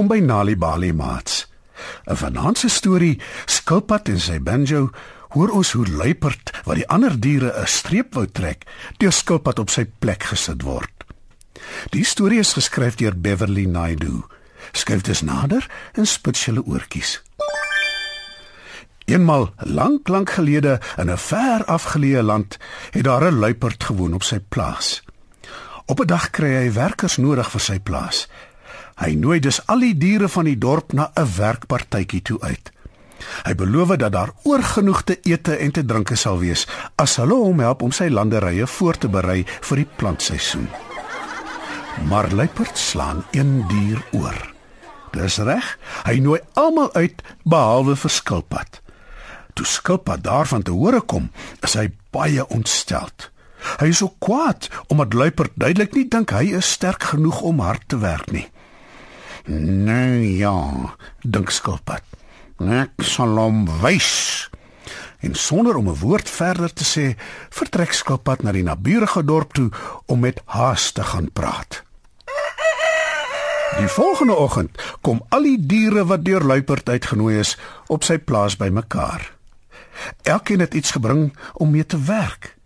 Welkom by Nali Bali Mats. 'n Vanaandse storie, Skilpad en sy banjo, hoor ons hoe luiperd wat die ander diere 'n streep wou trek, deur Skilpad op sy plek gesit word. Die storie is geskryf deur Beverly Naidoo. Skryf dit nader en spits julle oortjies. Eenmal lank lank gelede in 'n ver afgeleë land het daar 'n luiperd gewoon op sy plaas. Op 'n dag kry hy werkers nodig vir sy plaas. Hy nooi dus al die diere van die dorp na 'n werkpartytjie toe uit. Hy beloof dat daar oorgenoeg te ete en te drinke sal wees as hulle hom help om sy landerye voor te berei vir die plantseisoen. Maar luiperd slaan een dier oor. Dis reg, hy nooi almal uit behalwe vir skilpad. Toe skilpad daarvan te hore kom, is hy baie ontsteld. Hy is so kwaad omdat luiperd duidelik nie dink hy is sterk genoeg om hard te werk nie. Nee ja, dink skilpad. Ek sal hom wys. En sonder om 'n woord verder te sê, vertrek skilpad na die naburige dorp toe om met haas te gaan praat. Die volgende oggend kom al die diere wat deur luiperd uitgenooi is op sy plaas bymekaar. Elkeen het iets gebring om mee te werk.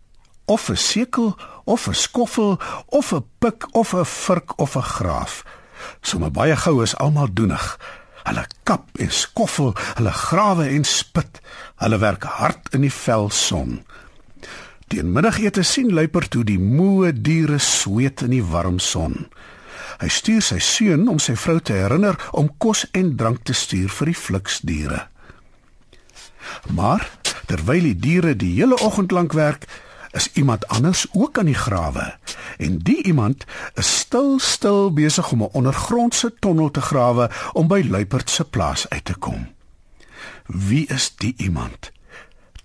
Of 'n sekel, of 'n skoffel, of 'n pik, of 'n vurk of 'n graaf. Sommige baie gou is almal doenig. Hulle kap en skoffel, hulle grawe en spit. Hulle werk hard in die vel son. Teen middagete sien luiper toe die moe diere sweet in die warm son. Hy stuur sy seun om sy vrou te herinner om kos en drank te stuur vir die fliksdiere. Maar terwyl die diere die hele oggend lank werk, is iemand anders ook aan die grawe. En die iemand is stil stil besig om 'n ondergrondse tonnel te grawe om by Luiperd se plaas uit te kom. Wie is die iemand?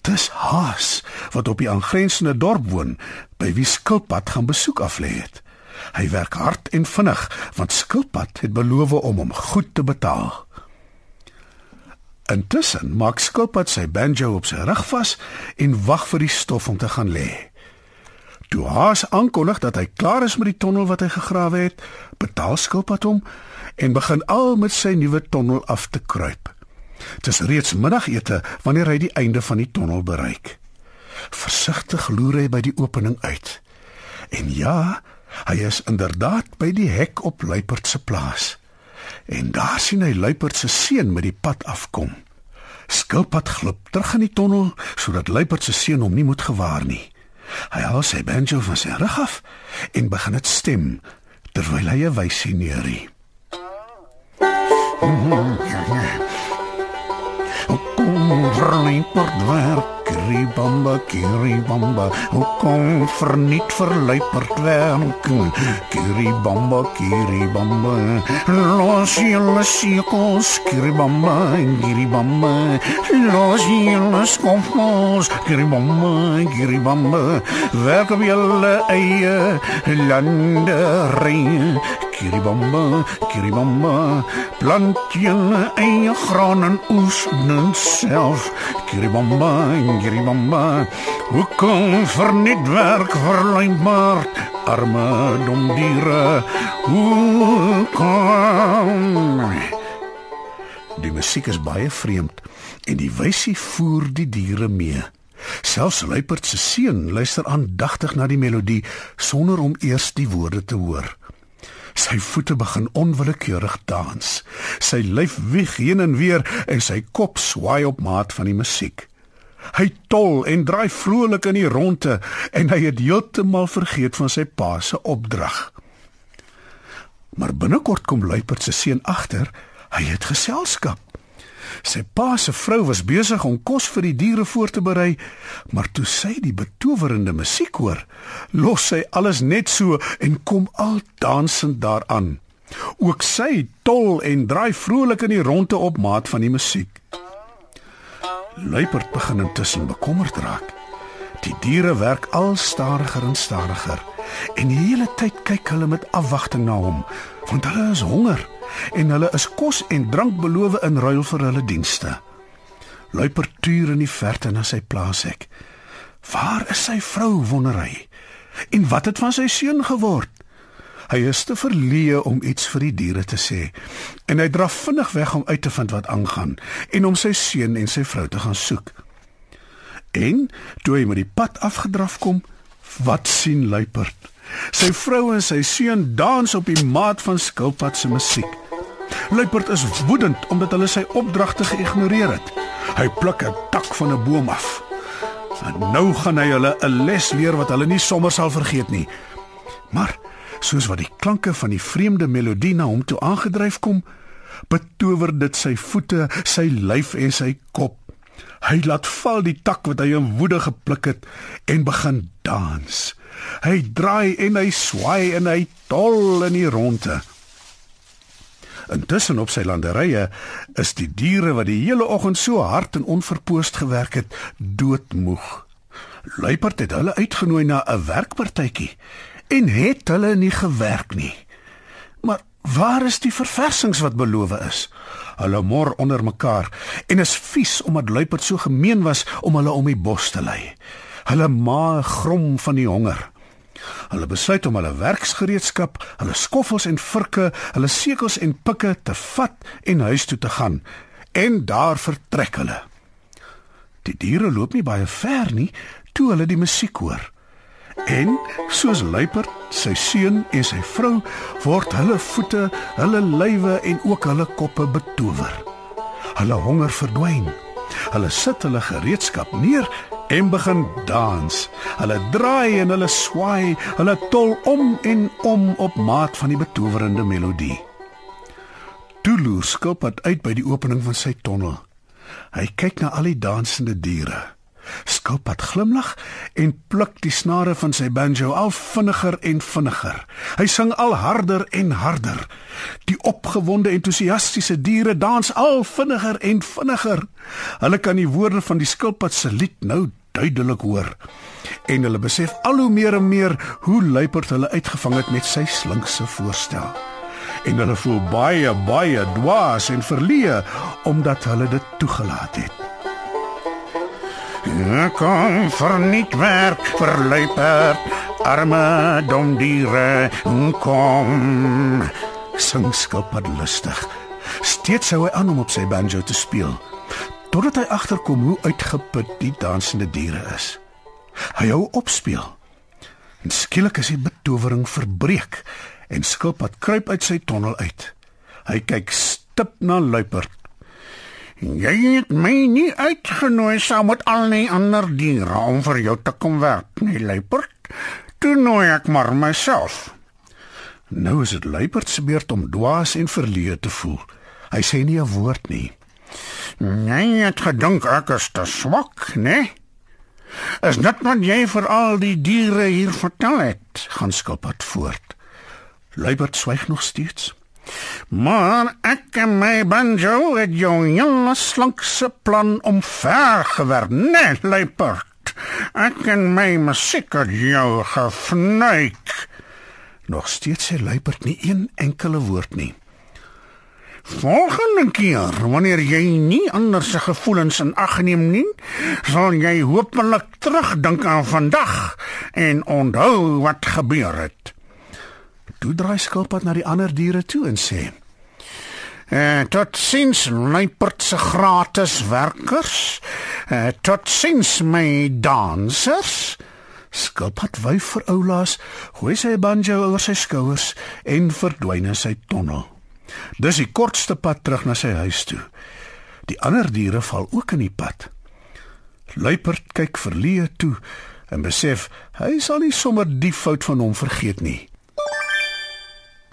Dis Haas wat op die aangrensende dorp woon, by wie Skilpad gaan besoek aflê het. Hy werk hard en vinnig want Skilpad het beloof om hom goed te betaal. Intussen maak Skilpad sy banjo op sy rug vas en wag vir die stof om te gaan lê. Toe Haas aankondig dat hy klaar is met die tonnel wat hy gegrawe het, betaal Skilpad hom en begin al met sy nuwe tonnel af te kruip. Dit is reeds middagete wanneer hy die einde van die tonnel bereik. Versigtig loer hy by die opening uit. En ja, hy is inderdaad by die hek op Luiperd se plaas. En daar sien hy luiperd se seun met die pad afkom. Skilpad glip terug in die tonnel sodat luiperd se seun hom nie moet gewaar nie. Hy haal sy banjo van sy rug af en begin dit stem terwyl hy 'n wysie neurie. Kom, luiperd werk Kiribamba, kiribamba, hoe kom verniet verluiperd werk? Kiribamba, kiribamba, los julle sekels, kiribamba, kiribamba, los julle skoffels, kiribamba, kiribamba, werk op julle eie landerij. Kiribamba, kiribamba, plant julle eie graan en oes net self. Kiribamba, kiribamba, hoe kom verniet werk verlyn maar arme dom diere. Hoe kom Die musiek is baie vreemd en die wysie voer die diere mee. Selfs Luiperd se seun luister aandagtig na die melodie sonder om eers die woorde te hoor. Sy voete begin onwillekeurig dans. Sy lyf wieg heen en weer en sy kop swaai op maat van die musiek. Hy tol en draai vrolik in die ronde en hy het heeltemal vergeet van sy pa se opdrag. Maar binnekort kom Luiperd se seun agter, hy het geselskap. Sy pa se vrou was besig om kos vir die diere voor te berei, maar toe sy die betowerende musiek hoor, los sy alles net so en kom al dansend daaraan. Ook sy tol en draai vrolik in die ronde op maat van die musiek. Luiperd begin intussen bekommerd raak. Die diere werk al stadiger en stadiger en die hele tyd kyk hulle met afwagting na hom, want hulle is honger en hulle is kos en drank beloof in ruil vir hulle dienste. Luiper tuur in die verte na sy plaashek. Waar is sy vrou wonder hy? En wat het van sy seun geword? Hy is te verleë om iets vir die diere te sê en hy draf vinnig weg om uit te vind wat aangaan en om sy seun en sy vrou te gaan soek. En toe hy met die pad afgedraf kom, wat sien Luiperd? Sy vrou en sy seun dans op die maat van skilpad se musiek. Luiperd is woedend omdat hulle sy opdragte geïgnoreer het. Hy pluk 'n tak van 'n boom af. En nou gaan hy hulle 'n les leer wat hulle nie sommer sal vergeet nie. Maar soos wat die klanke van die vreemde melodie na hom toe aangedryf kom, betower dit sy voete, sy lyf en sy kop. Hy laat val die tak wat hy in woede gepluk het en begin dans. Hy draai en hy swaai en hy tol in die ronde. Intussen op sy landerye is die diere wat die hele oggend so hard en onverpoost gewerk het, doodmoeg. Luiperd het hulle uitgenooi na 'n werkpartytjie en het hulle nie gewerk nie. Maar waar is die verversings wat beloof is? Hulle mor onder mekaar en is vies omdat luiperd so gemeen was om hulle om die bos te lei. Hulle maag grom van die honger. Hulle besluit om hulle werksgereedskap, hulle skoffels en virke, hulle sekels en pikke te vat en huis toe te gaan. En daar vertrek hulle. Die diere loop nie baie ver nie toe hulle die musiek hoor. En soos luiperd, sy seun en sy vrou word hulle voete, hulle lywe en ook hulle koppe betower. Hulle honger verdwyn. Hulle sit hulle gereedskap neer en begin dans. Hulle draai en hulle swaai, hulle tol om en om op maat van die betowerende melodie. Tulu skop uit by die opening van sy tonnel. Hy kyk na al die dansende diere. Skilpad glimlag en pluk die snare van sy banjo al vinniger en vinniger. Hy sing al harder en harder. Die opgewonde entoesiastiese diere dans al vinniger en vinniger. Hulle kan die woorde van die skilpad se lied nou duidelik hoor. En hulle besef al hoe meer en meer hoe luiperd hulle uitgevang het met sy slinkse voorstel. En hulle voel baie baie dwaas en verleë omdat hulle dit toegelaat het. Kom verniet werk vir luiperd, arme dom diere, kom. Sing skilpad lustig. Steeds sou hy aan om op sy banjo te speel, totdat hy agterkom hoe uitgeput die dansende diere is. Hy hou op speel. En skielik is die betowering verbreek en skilpad kruip uit sy tonnel uit. Hy kyk stip na luiperd Jy het my nie uitgenooi saam met al die ander diere om vir jou te kom werk nie, luiperd. Toe nooi ek maar myself. Nou is dit luiperd se beurt om dwaas en verleë te voel. Hy sê nie 'n woord nie. Ek het gedink ek is te swak, né? Is dit wat jy vir al die diere hier vertel het? Gaan skilpad voort. Luiperd swyg nog steeds. Maar ek en my banjo het jou hele slankse plan om ver gewerk, net luiperd. Ek en my musiek het jou gefnuik. Nog steeds sê luiperd nie een enkele woord nie. Volgende keer, wanneer jy nie ander se gevoelens in ag neem nie, sal jy hopelik terugdink aan vandag en onthou wat gebeur het. Toe draai skilpad na die ander diere toe en sê: "Eh, tot sins luiperd se gratis werkers. Eh, tot sins my dansers." Skilpad wyf vir oulaas, gooi sy banjo oor sy skouers en verdwyn in sy tonnel. Dis die kortste pad terug na sy huis toe. Die ander diere val ook in die pad. Luiperd kyk verleë toe en besef hy sal nie sommer die fout van hom vergeet nie.